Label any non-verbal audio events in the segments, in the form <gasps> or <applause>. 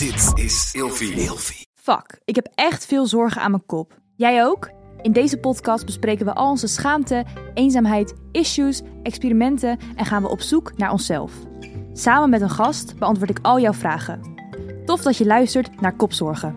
Dit is Ilfie. Fuck, ik heb echt veel zorgen aan mijn kop. Jij ook? In deze podcast bespreken we al onze schaamte, eenzaamheid, issues, experimenten en gaan we op zoek naar onszelf. Samen met een gast beantwoord ik al jouw vragen. Tof dat je luistert naar Kopzorgen.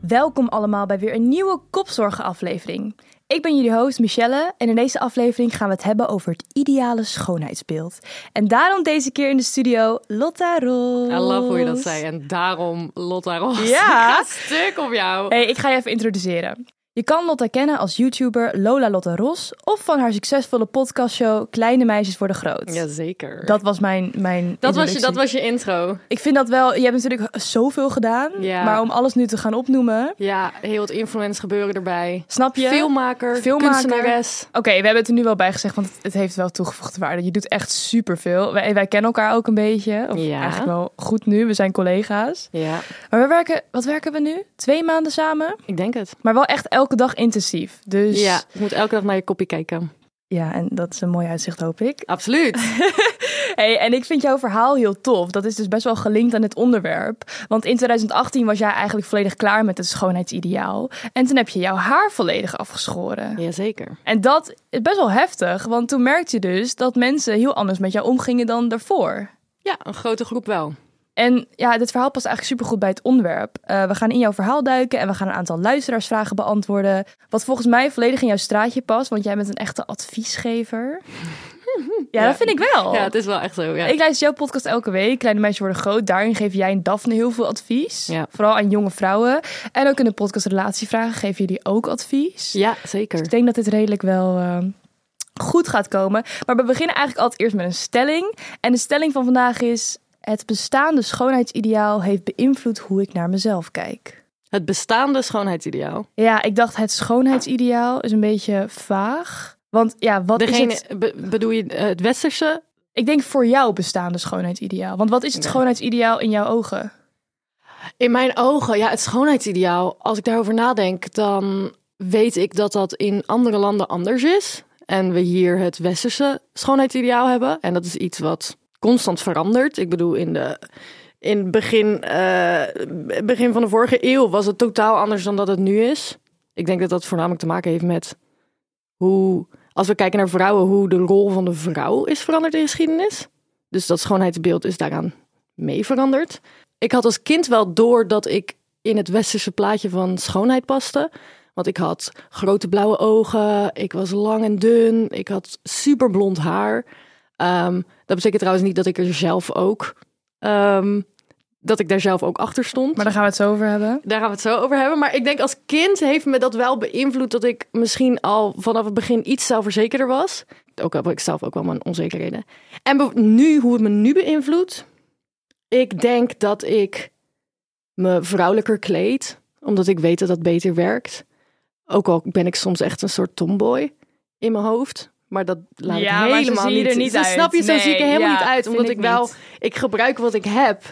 Welkom allemaal bij weer een nieuwe Kopzorgen-aflevering. Ik ben jullie host Michelle en in deze aflevering gaan we het hebben over het ideale schoonheidsbeeld. En daarom deze keer in de studio Lotta Roos. I love hoe je dat zei. En daarom Lotta Roos. Ja. <laughs> Ik ga stuk op jou. Hey, ik ga je even introduceren. Je kan Lotta kennen als YouTuber Lola Lotta Ros of van haar succesvolle podcastshow Kleine Meisjes Worden Groot. Jazeker. Dat was mijn, mijn dat, was je, dat was je intro. Ik vind dat wel, je hebt natuurlijk zoveel gedaan, Ja. maar om alles nu te gaan opnoemen, Ja, heel het influence gebeuren erbij. snap je? Filmmaker, Filmmaker. kunstenares. Oké, we hebben het er nu wel bij gezegd, want het, het heeft wel toegevoegde waarde. Je doet echt superveel. Wij, wij kennen elkaar ook een beetje, of Ja. eigenlijk wel goed nu, we zijn collega's. Ja, Maar we werken, wat werken we nu? Twee maanden samen, ik denk het. maar wel echt elke dag intensief. Dus Ja, moet elke dag naar je kopje kijken. ja en dat is een mooi uitzicht, hoop ik. <laughs> Absoluut. Hey, en ik vind jouw verhaal heel tof. Dat is dus best wel gelinkt aan dit onderwerp. Want in 2018 was jij eigenlijk volledig klaar met het schoonheidsideaal. En toen heb je jouw haar volledig afgeschoren. Jazeker. En dat is best wel heftig, want toen merkte je dus dat mensen heel anders met jou omgingen dan daarvoor. Ja, een grote groep wel. En ja, dit verhaal past eigenlijk supergoed bij het onderwerp. Eh, we gaan in jouw verhaal duiken en we gaan een aantal luisteraarsvragen beantwoorden. Wat volgens mij volledig in jouw straatje past, want jij bent een echte adviesgever. Ja, <laughs> Ja. dat vind ik wel. Ja, het is wel echt zo. Ja. Ik luister jouw podcast elke week. Kleine meisjes worden groot. Daarin geef jij en Daphne heel veel advies. Ja. Vooral aan jonge vrouwen. En ook in de podcast Relatievragen geven jullie ook advies. ja, zeker. Ik denk dat dit redelijk wel eh, goed gaat komen. Maar we beginnen eigenlijk altijd eerst met een stelling. En de stelling van vandaag is... Het bestaande schoonheidsideaal heeft beïnvloed hoe ik naar mezelf kijk. Het bestaande schoonheidsideaal. Ja, ik dacht het schoonheidsideaal is een beetje vaag. Want ja, wat is Degene, het... be- bedoel je eh, het westerse? Ik denk voor jou bestaande schoonheidsideaal. Want wat is het Ja. schoonheidsideaal in jouw ogen? In mijn ogen, ja, het schoonheidsideaal. Als ik daarover nadenk, dan weet ik dat dat in andere landen anders is. En we hier het westerse schoonheidsideaal hebben. En dat is iets wat constant verandert. Ik bedoel, in de. In het begin, eh, begin van de vorige eeuw was het totaal anders dan dat het nu is. Ik denk dat dat voornamelijk te maken heeft met hoe, als we kijken naar vrouwen, hoe de rol van de vrouw is veranderd in de geschiedenis. Dus dat schoonheidsbeeld is daaraan mee veranderd. Ik had als kind wel door dat ik in het westerse plaatje van schoonheid paste. Want ik had grote blauwe ogen, ik was lang en dun, ik had super blond haar. Ehm, dat betekent trouwens niet dat ik er zelf ook, ehm, dat ik daar zelf ook achter stond. Maar daar gaan we het zo over hebben. Daar gaan we het zo over hebben. Maar ik denk als kind heeft me dat wel beïnvloed dat ik misschien al vanaf het begin iets zelfverzekerder was. Ook heb ik zelf ook wel mijn onzekerheden. En nu, hoe het me nu beïnvloedt. Ik denk dat ik me vrouwelijker kleed, omdat ik weet dat dat beter werkt. Ook al ben ik soms echt een soort tomboy in mijn hoofd. Maar dat laat Ja, ik helemaal niet. er niet Zo uit. Snap je, zo Nee, zie ik er helemaal ja, niet uit. Omdat ik ik wel, niet. ik gebruik wat ik heb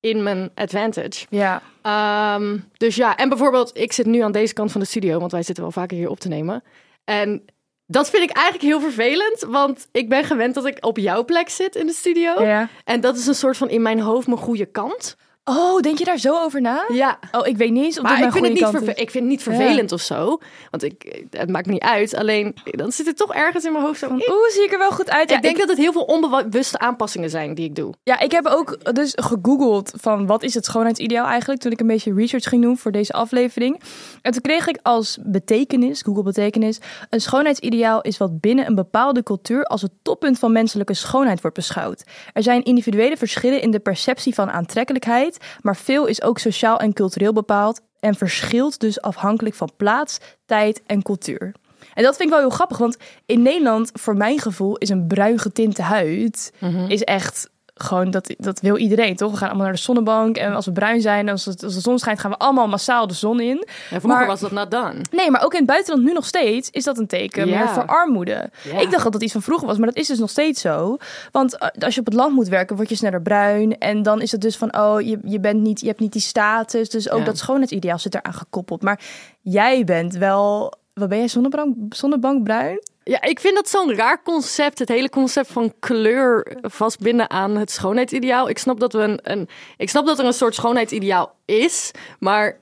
in mijn advantage. Ja. Ehm, dus ja, en bijvoorbeeld, ik zit nu aan deze kant van de studio, want wij zitten wel vaker hier op te nemen. En dat vind ik eigenlijk heel vervelend, want ik ben gewend dat ik op jouw plek zit in de studio. ja. En dat is een soort van in mijn hoofd mijn goede kant. Oh, denk je daar zo over na? Ja. Oh, ik weet niet eens of Maar dat ik vind, het niet verve- ik vind het niet vervelend of zo. Want ik, het maakt me niet uit. Alleen, dan zit het toch ergens in mijn hoofd. Zo, Van, Oeh, zie ik er wel goed uit. Ja, ik denk dat het heel veel onbewuste aanpassingen zijn die ik doe. Ja, ik heb ook dus gegoogeld van wat is het schoonheidsideaal eigenlijk toen ik een beetje research ging doen voor deze aflevering. En toen kreeg ik als betekenis, Google betekenis, een schoonheidsideaal is wat binnen een bepaalde cultuur als het toppunt van menselijke schoonheid wordt beschouwd. Er zijn individuele verschillen in de perceptie van aantrekkelijkheid, maar veel is ook sociaal en cultureel bepaald en verschilt dus afhankelijk van plaats, tijd en cultuur. En dat vind ik wel heel grappig, want in Nederland, voor mijn gevoel, is een bruin getinte huid is echt gewoon, dat, dat wil iedereen, toch? We gaan allemaal naar de zonnebank en als we bruin zijn, als, het, als de zon schijnt, gaan we allemaal massaal de zon in. En vroeger Maar- was dat not done. Nee, maar ook in het buitenland nu nog steeds is dat een teken voor armoede. Ik dacht dat dat iets van vroeger was, maar dat is dus nog steeds zo. Want eh, als je op het land moet werken, word je sneller bruin. En dan is het dus van, oh, je, je, bent niet, je hebt niet die status. Dus ook dat schoonheidsideaal zit eraan gekoppeld. Maar jij bent wel, wat ben jij, zonnebank, zonnebankbruin? Ja, ik vind dat zo'n raar concept. Het hele concept van kleur vastbinden aan het schoonheidsideaal. Ik snap dat, we een, een, ik snap dat er een soort schoonheidsideaal is. Maar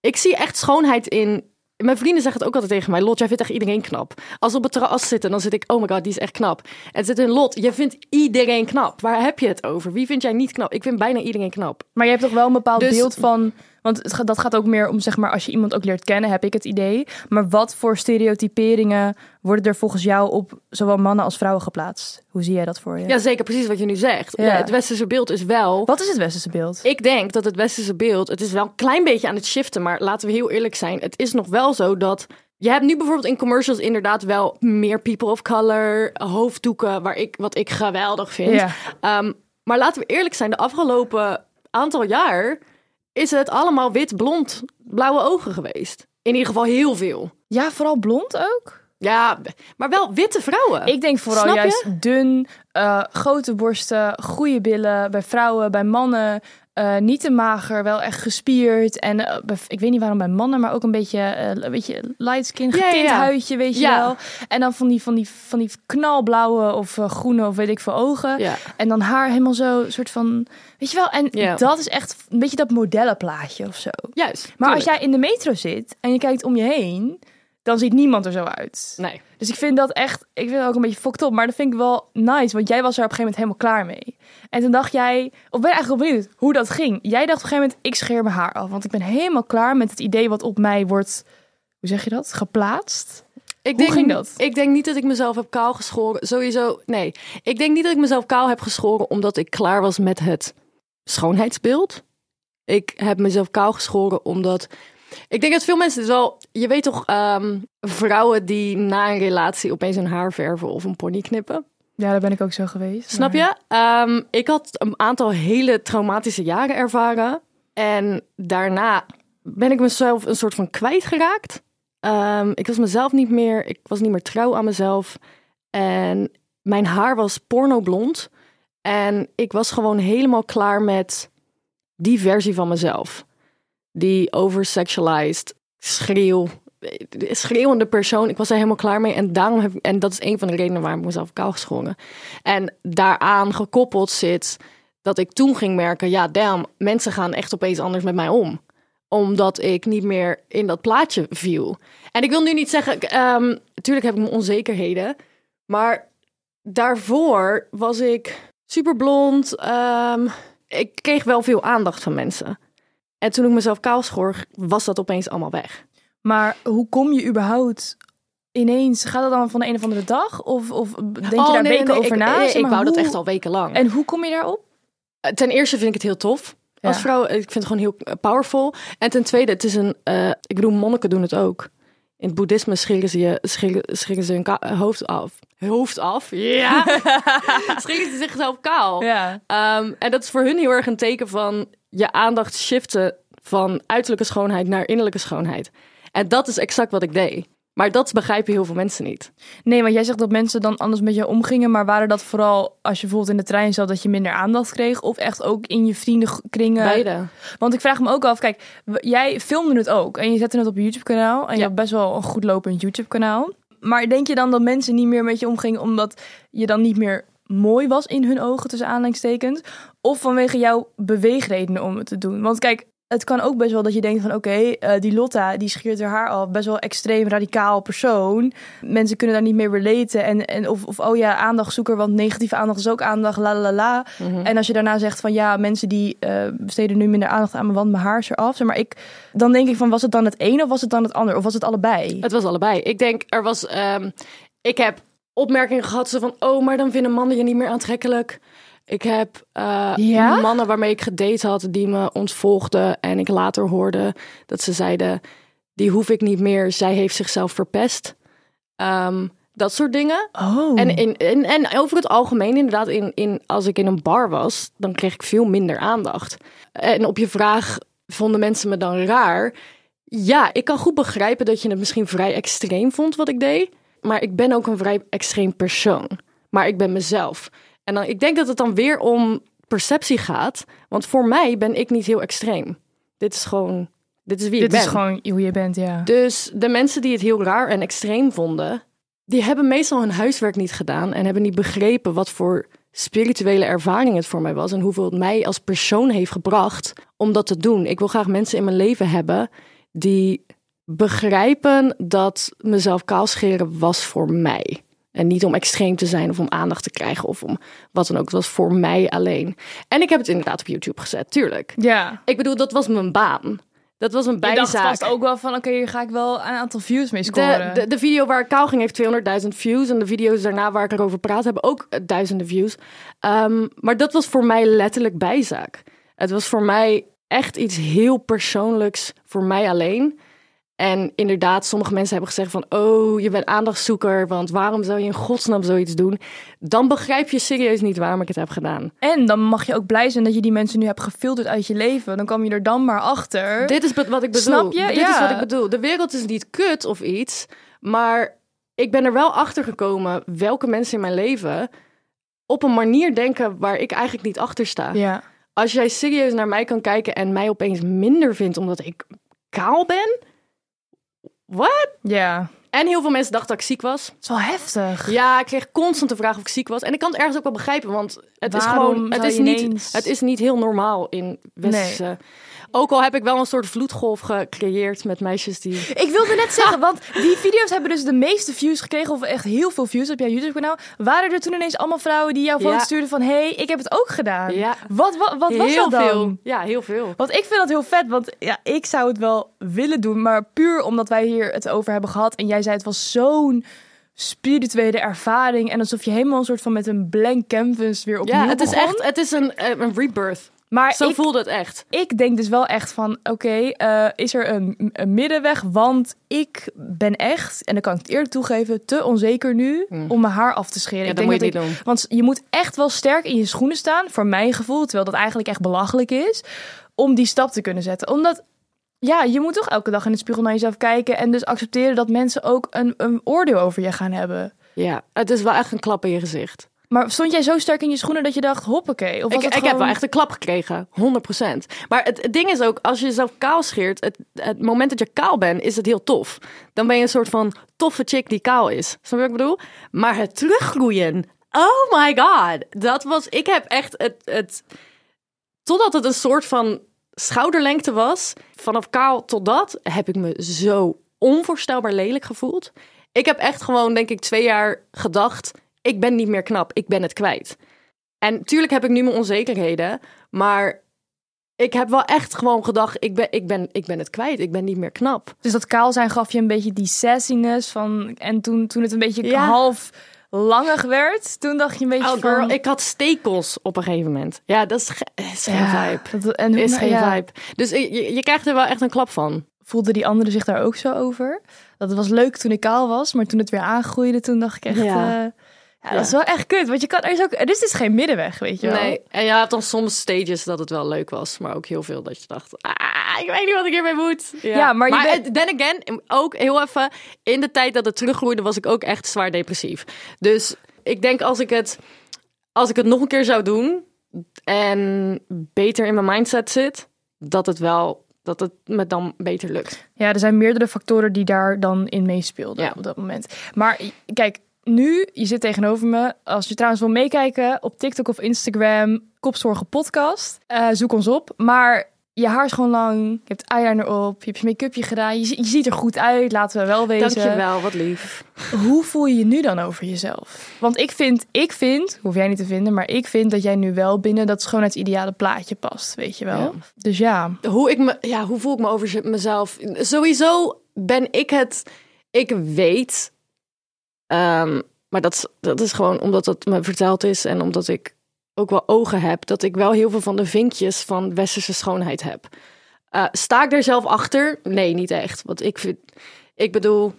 ik zie echt schoonheid in. Mijn vrienden zeggen het ook altijd tegen mij. Lot, jij vindt echt iedereen knap. Als we op het terras zitten, dan zit ik, oh my god, die is echt knap. En zit in Lot, je vindt iedereen knap. Waar heb je het over? Wie vind jij niet knap? Ik vind bijna iedereen knap. Maar je hebt toch wel een bepaald Dus- beeld van... Want het dat gaat ook meer om, zeg maar, als je iemand ook leert kennen, heb ik het idee. Maar wat voor stereotyperingen worden er volgens jou op zowel mannen als vrouwen geplaatst? Hoe zie jij dat voor je? Ja, zeker precies wat je nu zegt. Ja. Ja, het westerse beeld is wel... Wat is het westerse beeld? Ik denk dat het westerse beeld, het is wel een klein beetje aan het shiften, maar laten we heel eerlijk zijn. Het is nog wel zo dat je hebt nu bijvoorbeeld in commercials inderdaad wel meer people of color, hoofddoeken, waar ik, wat ik geweldig vind. Ja. Ehm, maar laten we eerlijk zijn, de afgelopen aantal jaar is het allemaal wit, blond, blauwe ogen geweest. In ieder geval heel veel. Ja, vooral blond ook? Ja, maar wel witte vrouwen. Ik denk vooral Snap je? juist dun, eh, grote borsten, goede billen bij vrouwen, bij mannen. Eh, niet te mager, wel echt gespierd. En eh, ik weet niet waarom bij mannen, maar ook een beetje, eh, een beetje light skin, ja, getint ja. huidje, weet je Ja. wel. En dan van die, van die, van die knalblauwe of groene of weet ik veel ogen. En dan haar helemaal zo, soort van, weet je wel. En dat is echt een beetje dat modellenplaatje of zo. Juist. Maar als jij in de metro zit en je kijkt om je heen, dan ziet niemand er zo uit. Nee. Dus ik vind dat echt, ik vind het ook een beetje fucked op. Maar dat vind ik wel nice, want jij was er op een gegeven moment helemaal klaar mee. En toen dacht jij, of ben eigenlijk wel benieuwd hoe dat ging? Jij dacht op een gegeven moment, ik scheer mijn haar af. Want ik ben helemaal klaar met het idee wat op mij wordt, hoe zeg je dat, geplaatst. Ik Hoe denk, ging dat? Ik denk niet dat ik mezelf heb kaal geschoren. Sowieso, nee. Ik denk niet dat ik mezelf kaal heb geschoren omdat ik klaar was met het schoonheidsbeeld. Ik heb mezelf kaal geschoren omdat... Ik denk dat veel mensen het wel... Je weet toch, ehm, vrouwen die na een relatie opeens hun haar verven of een pony knippen. Ja, daar ben ik ook zo geweest. Snap maar- je? Ehm, ik had een aantal hele traumatische jaren ervaren. En daarna ben ik mezelf een soort van kwijtgeraakt. Ehm ik was mezelf niet meer. Ik was niet meer trouw aan mezelf. En mijn haar was pornoblond. En ik was gewoon helemaal klaar met die versie van mezelf. Die oversexualized, schreeuw, schreeuwende persoon. Ik was er helemaal klaar mee. En daarom heb en dat is een van de redenen waarom ik mezelf kaal geschoren. En daaraan gekoppeld zit dat ik toen ging merken, ja, damn, mensen gaan echt opeens anders met mij om. Omdat ik niet meer in dat plaatje viel. En ik wil nu niet zeggen, ehm natuurlijk heb ik mijn onzekerheden. Maar daarvoor was ik super blond. ehm, ik kreeg wel veel aandacht van mensen. En toen ik mezelf kaal schoor, was dat opeens allemaal weg. Maar hoe kom je überhaupt ineens, gaat dat dan van de een of andere dag? Of, of denk je Oh, daar nee, weken nee, over ik, na? ik maar, wou dat echt al wekenlang. En hoe kom je daarop? Ten eerste vind ik het heel tof. Als vrouw, ik vind het gewoon heel eh, powerful. En ten tweede, het is een, eh, ik bedoel, monniken doen het ook. In het boeddhisme scheren ze, je, ze hun ka- eh, hoofd af. Hoofd af? Ja. <laughs> scheren ze zichzelf kaal. Ja. Ehm, en dat is voor hun heel erg een teken van je aandacht shiften van uiterlijke schoonheid naar innerlijke schoonheid. En dat is exact wat ik deed. Maar dat begrijpen heel veel mensen niet. Nee, want jij zegt dat mensen dan anders met je omgingen. Maar waren dat vooral als je bijvoorbeeld in de trein zat dat je minder aandacht kreeg? Of echt ook in je vriendenkringen? Beide. Want ik vraag me ook af, kijk, jij filmde het ook. En je zette het op je YouTube kanaal. En je Ja. had best wel een goed lopend YouTube kanaal. Maar denk je dan dat mensen niet meer met je omgingen omdat je dan niet meer mooi was in hun ogen, tussen aanleidingstekens? Of vanwege jouw beweegredenen om het te doen? Want kijk, het kan ook best wel dat je denkt van oké, eh, die Lotta die scheert haar haar af, best wel extreem radicaal persoon. Mensen kunnen daar niet meer relaten en, en of, of oh ja, aandachtzoeker, want negatieve aandacht is ook aandacht, la la la. Mhm. En als je daarna zegt van ja, mensen die eh, besteden nu minder aandacht aan me, want mijn haar is eraf. Zeg maar ik, dan denk ik van was het dan het een of was het dan het ander? Of was het allebei? Het was allebei. Ik denk, er was. ehm, ik heb opmerkingen gehad zo van: oh, maar dan vinden mannen je niet meer aantrekkelijk. Ik heb eh, Ja? mannen waarmee ik gedate had die me ontvolgden. En ik later hoorde dat ze zeiden: die hoef ik niet meer. Zij heeft zichzelf verpest. Ehm, dat soort dingen. Oh. En, in, en over het algemeen, inderdaad, in, in, als ik in een bar was, dan kreeg ik veel minder aandacht. En op je vraag, vonden mensen me dan raar? Ja, ik kan goed begrijpen dat je het misschien vrij extreem vond wat ik deed. Maar ik ben ook een vrij extreem persoon. Maar ik ben mezelf. En dan, ik denk dat het dan weer om perceptie gaat. Want voor mij ben ik niet heel extreem. Dit is gewoon, dit is wie Dit ik ben. is gewoon hoe je bent, ja. Dus de mensen die het heel raar en extreem vonden, die hebben meestal hun huiswerk niet gedaan en hebben niet begrepen wat voor spirituele ervaring het voor mij was en hoeveel het mij als persoon heeft gebracht om dat te doen. Ik wil graag mensen in mijn leven hebben die begrijpen dat mezelf kaalscheren was voor mij. En niet om extreem te zijn of om aandacht te krijgen of om wat dan ook. Het was voor mij alleen. En ik heb het inderdaad op YouTube gezet, tuurlijk. Ja. Ik bedoel, dat was mijn baan. Dat was een Ik dacht bijzaak. vast ook wel van, oké, hier ga ik wel een aantal views mee scoren. De, de, de video waar ik kaal ging heeft 200.000 views. En de video's daarna waar ik erover praat hebben ook eh, duizenden views. Ehm, maar dat was voor mij letterlijk bijzaak. Het was voor mij echt iets heel persoonlijks voor mij alleen. En inderdaad, sommige mensen hebben gezegd van... oh, je bent aandachtzoeker, want waarom zou je in godsnaam zoiets doen? Dan begrijp je serieus niet waarom ik het heb gedaan. En dan mag je ook blij zijn dat je die mensen nu hebt gefilterd uit je leven. Dan kwam je er dan maar achter. Dit is wat ik bedoel. Snap je? Dit Ja. is wat ik bedoel. De wereld is niet kut of iets, maar ik ben er wel achter gekomen welke mensen in mijn leven op een manier denken waar ik eigenlijk niet achter sta. Ja. Als jij serieus naar mij kan kijken en mij opeens minder vindt omdat ik kaal ben, wat? Ja. En heel veel mensen dachten dat ik ziek was. Het is wel heftig. Ja, ik kreeg constant de vraag of ik ziek was. En ik kan het ergens ook wel begrijpen, want het is Waarom gewoon, het is, niet, ineens- het is niet heel normaal in westerse. Ook al heb ik wel een soort vloedgolf gecreëerd met meisjes die. Ik wilde net <laughs> zeggen, want die video's hebben dus de meeste views gekregen, of echt heel veel views op jouw YouTube-kanaal. Waren er toen ineens allemaal vrouwen die jou foto's Ja. stuurden van, hé, hey, ik heb het ook gedaan. Ja. Wat, wat, wat was heel dat dan? veel. Ja, heel veel. Want ik vind dat heel vet, want ja, ik zou het wel willen doen, maar puur omdat wij hier het over hebben gehad en jij zei het was zo'n spirituele ervaring en alsof je helemaal een soort van met een blank canvas weer opnieuw Ja, het is echt, het is een, eh, een rebirth. Maar Zo ik, voelde het echt. ik denk dus wel echt van, oké, eh, is er een, een middenweg? Want ik ben echt, en dan kan ik het eerlijk toegeven, te onzeker nu om mijn haar af te scheren. Ja, ik dat denk moet je dat niet ik- doen. Want je moet echt wel sterk in je schoenen staan, voor mijn gevoel, terwijl dat eigenlijk echt belachelijk is, om die stap te kunnen zetten. Omdat, ja, je moet toch elke dag in de spiegel naar jezelf kijken en dus accepteren dat mensen ook een, een oordeel over je gaan hebben. Ja, het is wel echt een klap in je gezicht. Maar stond jij zo sterk in je schoenen dat je dacht, hoppakee? Of was Ik, het ik heb wel echt een klap gekregen, 100%. Maar het, het ding is ook, als je jezelf kaal scheert, het, het moment dat je kaal bent, is het heel tof. Dan ben je een soort van toffe chick die kaal is. Snap je wat ik bedoel? Maar het teruggroeien, oh my god. Dat was, ik heb echt het, het totdat het een soort van schouderlengte was, vanaf kaal tot dat, heb ik me zo onvoorstelbaar lelijk gevoeld. Ik heb echt gewoon, denk ik, twee jaar gedacht, ik ben niet meer knap, ik ben het kwijt. En tuurlijk heb ik nu mijn onzekerheden, maar ik heb wel echt gewoon gedacht, ik ben, ik ben, ik ben het kwijt, ik ben niet meer knap. Dus dat kaal zijn gaf je een beetje die sassiness van... En toen, toen het een beetje Ja. half langig werd, toen dacht je een beetje Oh girl, van... ik had stekels op een gegeven moment. Ja, dat is, ge- is geen Ja, vibe. dat- en hoe- Is geen ja, vibe. Dus je, je- krijgt er wel echt een klap van. Voelde die anderen zich daar ook zo over? Dat was leuk toen ik kaal was, maar toen het weer aangroeide, toen dacht ik echt... Ja. Ja, ja dat is wel echt kut, want je kan... Er is ook, er is dus geen middenweg, weet je wel? Nee, en je had dan soms stages dat het wel leuk was, maar ook heel veel dat je dacht, ah, ik weet niet wat ik hiermee moet. Ja, maar bent- het- then again, ook heel even, in de tijd dat het teruggroeide was ik ook echt zwaar depressief. Dus ik denk als ik het, als ik het nog een keer zou doen en beter in mijn mindset zit, dat het wel, dat het me dan beter lukt. Ja, er zijn meerdere factoren die daar dan in meespeelden Ja. op dat moment. Maar kijk, nu, je zit tegenover me. Als je trouwens wil meekijken op TikTok of Instagram, Kopzorgen Podcast, eh, zoek ons op. Maar je haar is gewoon lang, je hebt eyeliner op, je hebt je make-upje gedaan. Je, je ziet er goed uit, laten we wel wezen. Dankjewel, wat lief. Hoe voel je je nu dan over jezelf? Want ik vind, ik vind, hoef jij niet te vinden, maar ik vind dat jij nu wel binnen dat schoonheidsideale plaatje past, weet je wel. Ja. Dus ja, hoe, ik me, ja, hoe voel ik me over mezelf? Sowieso ben ik het. Ik weet. Ehm, maar dat, is- dat is gewoon omdat het me verteld is en omdat ik ook wel ogen heb. Dat ik wel heel veel van de vinkjes van westerse schoonheid heb. Eh, sta ik er zelf achter? Nee, niet echt. Want ik vind. Ik bedoel.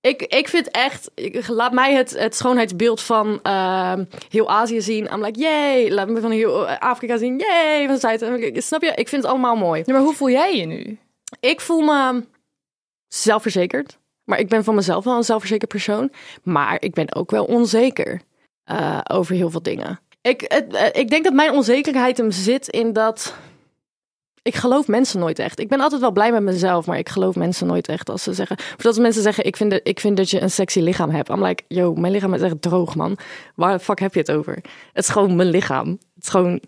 Ik, ik vind echt, ik, laat mij het, het schoonheidsbeeld van ehm, heel Azië zien. I'm like, yay. Laat me van heel Afrika zien. Yay. Van Zuid. Snap je? Ik vind het allemaal mooi. Ja, maar hoe voel jij je nu? Ik voel me zelfverzekerd. Maar ik ben van mezelf wel een zelfverzekerd persoon. Maar ik ben ook wel onzeker eh, over heel veel dingen. Ik, eh, ik denk dat mijn onzekerheid hem zit in dat ik geloof mensen nooit echt. Ik ben altijd wel blij met mezelf, maar ik geloof mensen nooit echt als ze zeggen. Of als mensen zeggen, ik vind, ik vind dat je een sexy lichaam hebt. I'm like, yo, mijn lichaam is echt droog, man. Waar fuck heb je het over? Het is gewoon mijn lichaam. Het is gewoon.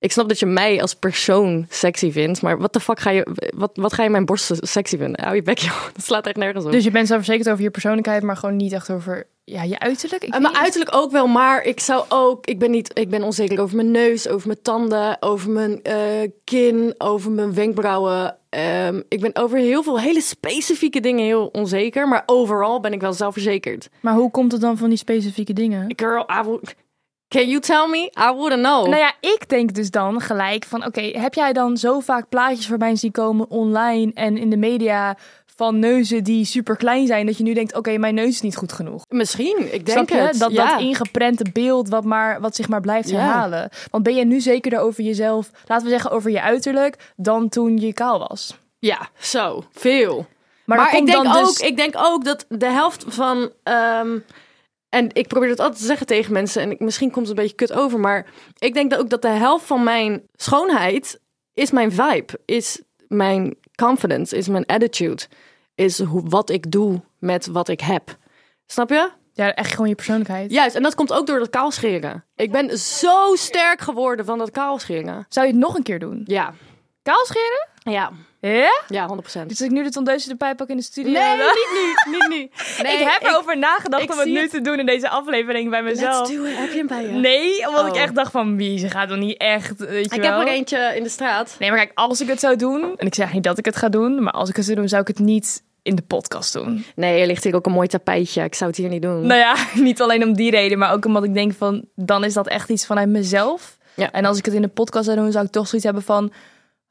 Ik snap dat je mij als persoon sexy vindt, maar wat de fuck ga je, wat, wat ga je mijn borsten sexy vinden? Hou je bek, joh. <laughs> Dat slaat echt nergens op. Dus je bent zelfverzekerd over je persoonlijkheid, maar gewoon niet echt over ja, je uiterlijk? Ik Uh, weet mijn uiterlijk ook wel, maar ik zou ook. Ik ben niet. Ik ben onzeker over mijn neus, over mijn tanden, over mijn eh, kin, over mijn wenkbrauwen. Ehm, ik ben over heel veel hele specifieke dingen heel onzeker, maar overal ben ik wel zelfverzekerd. Maar hoe komt het dan van die specifieke dingen? Girl, I would. Can you tell me? I wouldn't know. Nou ja, ik denk dus dan gelijk van... Oké, heb jij dan zo vaak plaatjes voorbij zien komen online en in de media... van neuzen die super klein zijn... dat je nu denkt, oké, mijn neus is niet goed genoeg. Misschien. Ik denk het. Dat, ja. dat ingeprente beeld wat, maar, wat zich maar blijft Ja. herhalen. Want ben je nu zekerder over jezelf... laten we zeggen over je uiterlijk... dan toen je kaal was? Ja, zo veel. Maar, Maar, ik, denk dan ook, dus- ik denk ook dat de helft van. ehm, en ik probeer dat altijd te zeggen tegen mensen. En ik, misschien komt het een beetje kut over. Maar ik denk dat ook dat de helft van mijn schoonheid. is mijn vibe. Is mijn confidence. Is mijn attitude. Is hoe, wat ik doe met wat ik heb. Snap je? Ja, echt gewoon je persoonlijkheid. Juist. En dat komt ook door dat kaalscheren. Ik ben zo sterk geworden van dat kaalscheren. Zou je het nog een keer doen? Ja. Kaal scheren? Ja. Ja? Ja, 100%. Dus ik nu de tondeuze pijp ook in de studio? Nee, niet nu. Niet nu. <laughs> Nee, ik heb erover nagedacht ik om het nu het. te doen in deze aflevering bij mezelf. Let's do it. Heb je hem bij je? Nee, omdat ik Oh. echt dacht van wie, ze gaat dan niet echt, weet je Ik wel. heb er eentje in de straat. Nee, maar kijk, als ik het zou doen, en ik zeg niet dat ik het ga doen, maar als ik het zou doen, zou ik het niet in de podcast doen. Nee, er ligt hier ook een mooi tapijtje. Ik zou het hier niet doen. Nou ja, <laughs> niet alleen om die reden, maar ook omdat ik denk van, dan is dat echt iets vanuit mezelf. Ja. En als ik het in de podcast zou doen, zou ik toch zoiets hebben van,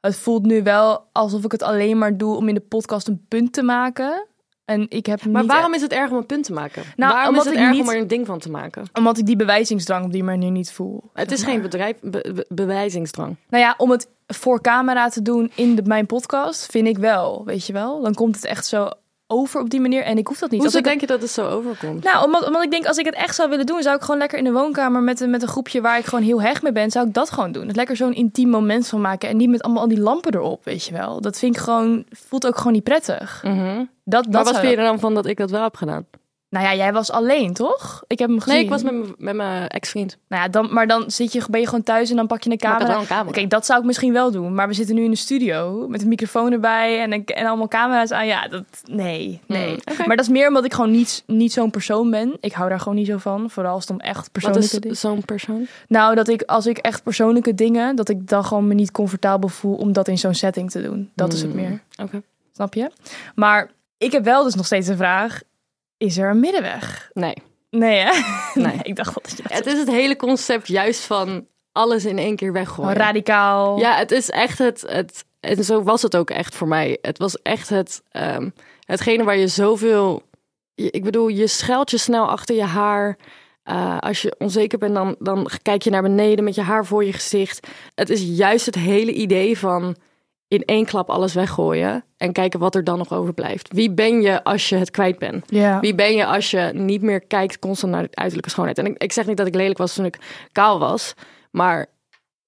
het voelt nu wel alsof ik het alleen maar doe om in de podcast een punt te maken. En ik heb Maar niet waarom is het erg om een punt te maken? Nou, waarom is omdat het ik erg niet- om er een ding van te maken? Omdat ik die bewijzingsdrang op die manier niet voel. Het is geen bedrijf, be- be- bewijzingsdrang. Nou ja, om het voor camera te doen in de, mijn podcast, vind ik wel, weet je wel. Dan komt het echt zo over op die manier en ik hoef dat niet. Hoezo Als ik, denk je dat het zo overkomt? nou, omdat, omdat ik denk, als ik het echt zou willen doen, zou ik gewoon lekker in de woonkamer met, een- met een groepje waar ik gewoon heel hecht mee ben, zou ik dat gewoon doen. Het lekker zo'n intiem moment van maken en niet met allemaal al die lampen erop, weet je wel. Dat vind ik gewoon, voelt ook gewoon niet prettig. Mhm. Dat, dat Maar wat vind je er dan van dat ik dat wel heb gedaan? Nou ja, jij was alleen, toch? Ik heb hem gezien. Nee, ik was met, mijn- met mijn ex-vriend. Nou ja, dan, maar dan zit je, ben je gewoon thuis en dan pak je een camera. Oké, dat zou ik misschien wel doen. Maar we zitten nu in de studio met een microfoon erbij en, en allemaal camera's aan. Ja, dat, nee, nee. Hmm, oké. Maar dat is meer omdat ik gewoon niet, niet zo'n persoon ben. Ik hou daar gewoon niet zo van. Vooral als het om echt Wat persoonlijke is dingen... zo'n persoon? Nou, dat ik als ik echt persoonlijke dingen, dat ik dan gewoon me niet comfortabel voel om dat in zo'n setting te doen. Dat is het Hmm, meer. Oké. Snap je? Maar ik heb wel dus nog steeds een vraag. Is er een middenweg? Nee. Nee, hè? Nee. <laughs> ik dacht dat je dat Het is het hele concept juist van alles in één keer weggooien. Radicaal. Ja, het is echt het, het. En zo was het ook echt voor mij. Het was echt het. ehm, hetgene waar je zoveel. je- Ik bedoel, je schuilt je snel achter je haar. Eh, als je onzeker bent, dan, dan kijk je naar beneden met je haar voor je gezicht. Het is juist het hele idee van in één klap alles weggooien. En kijken wat er dan nog overblijft. Wie ben je als je het kwijt bent? Wie ben je als je niet meer kijkt constant naar de uiterlijke schoonheid? En ik, ik zeg niet dat ik lelijk was toen ik kaal was. Maar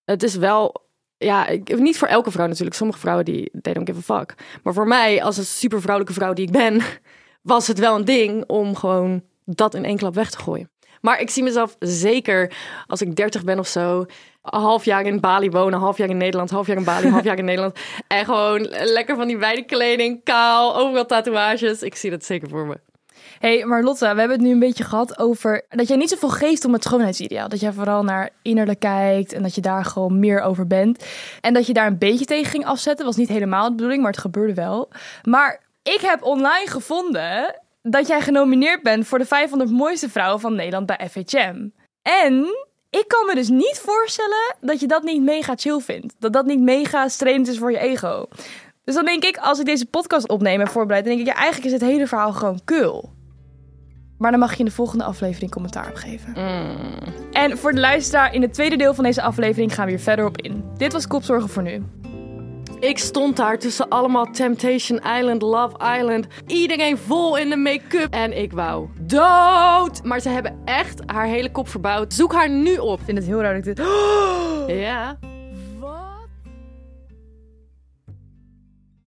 het is wel... Ja, ik, niet voor elke vrouw natuurlijk. Sommige vrouwen die they don't give a fuck. Maar voor mij, als een super vrouwelijke vrouw die ik ben... <laughs> was het wel een ding om gewoon dat in één klap weg te gooien. Maar ik zie mezelf zeker als ik 30 ben of zo... een half jaar in Bali wonen, half jaar in Nederland... half jaar in Bali, half jaar in Nederland... <laughs> en gewoon lekker van die wijde kleding, kaal, overal tatoeages. Ik zie dat zeker voor me. hey, maar Lotte, we hebben het nu een beetje gehad over dat jij niet zoveel geeft om het schoonheidsideaal. Dat jij vooral naar innerlijk kijkt en dat je daar gewoon meer over bent. En dat je daar een beetje tegen ging afzetten, was niet helemaal de bedoeling, maar het gebeurde wel. Maar ik heb online gevonden dat jij genomineerd bent voor de 500 mooiste vrouwen van Nederland bij FHM. En ik kan me dus niet voorstellen dat je dat niet mega chill vindt. Dat dat niet mega strainend is voor je ego. Dus dan denk ik, als ik deze podcast opneem en voorbereid, dan denk ik, ja, eigenlijk is het hele verhaal gewoon kul. Maar dan mag je in de volgende aflevering commentaar op geven. En voor de luisteraar, in het tweede deel van deze aflevering gaan we hier verder op in. Dit was Kopzorgen voor nu. Ik stond daar tussen allemaal Temptation Island, Love Island. Iedereen vol in de make-up. En ik wou dood. Maar ze hebben echt haar hele kop verbouwd. Zoek haar nu op. Ik vind het heel raar dat ik dit... <gasps> Ja.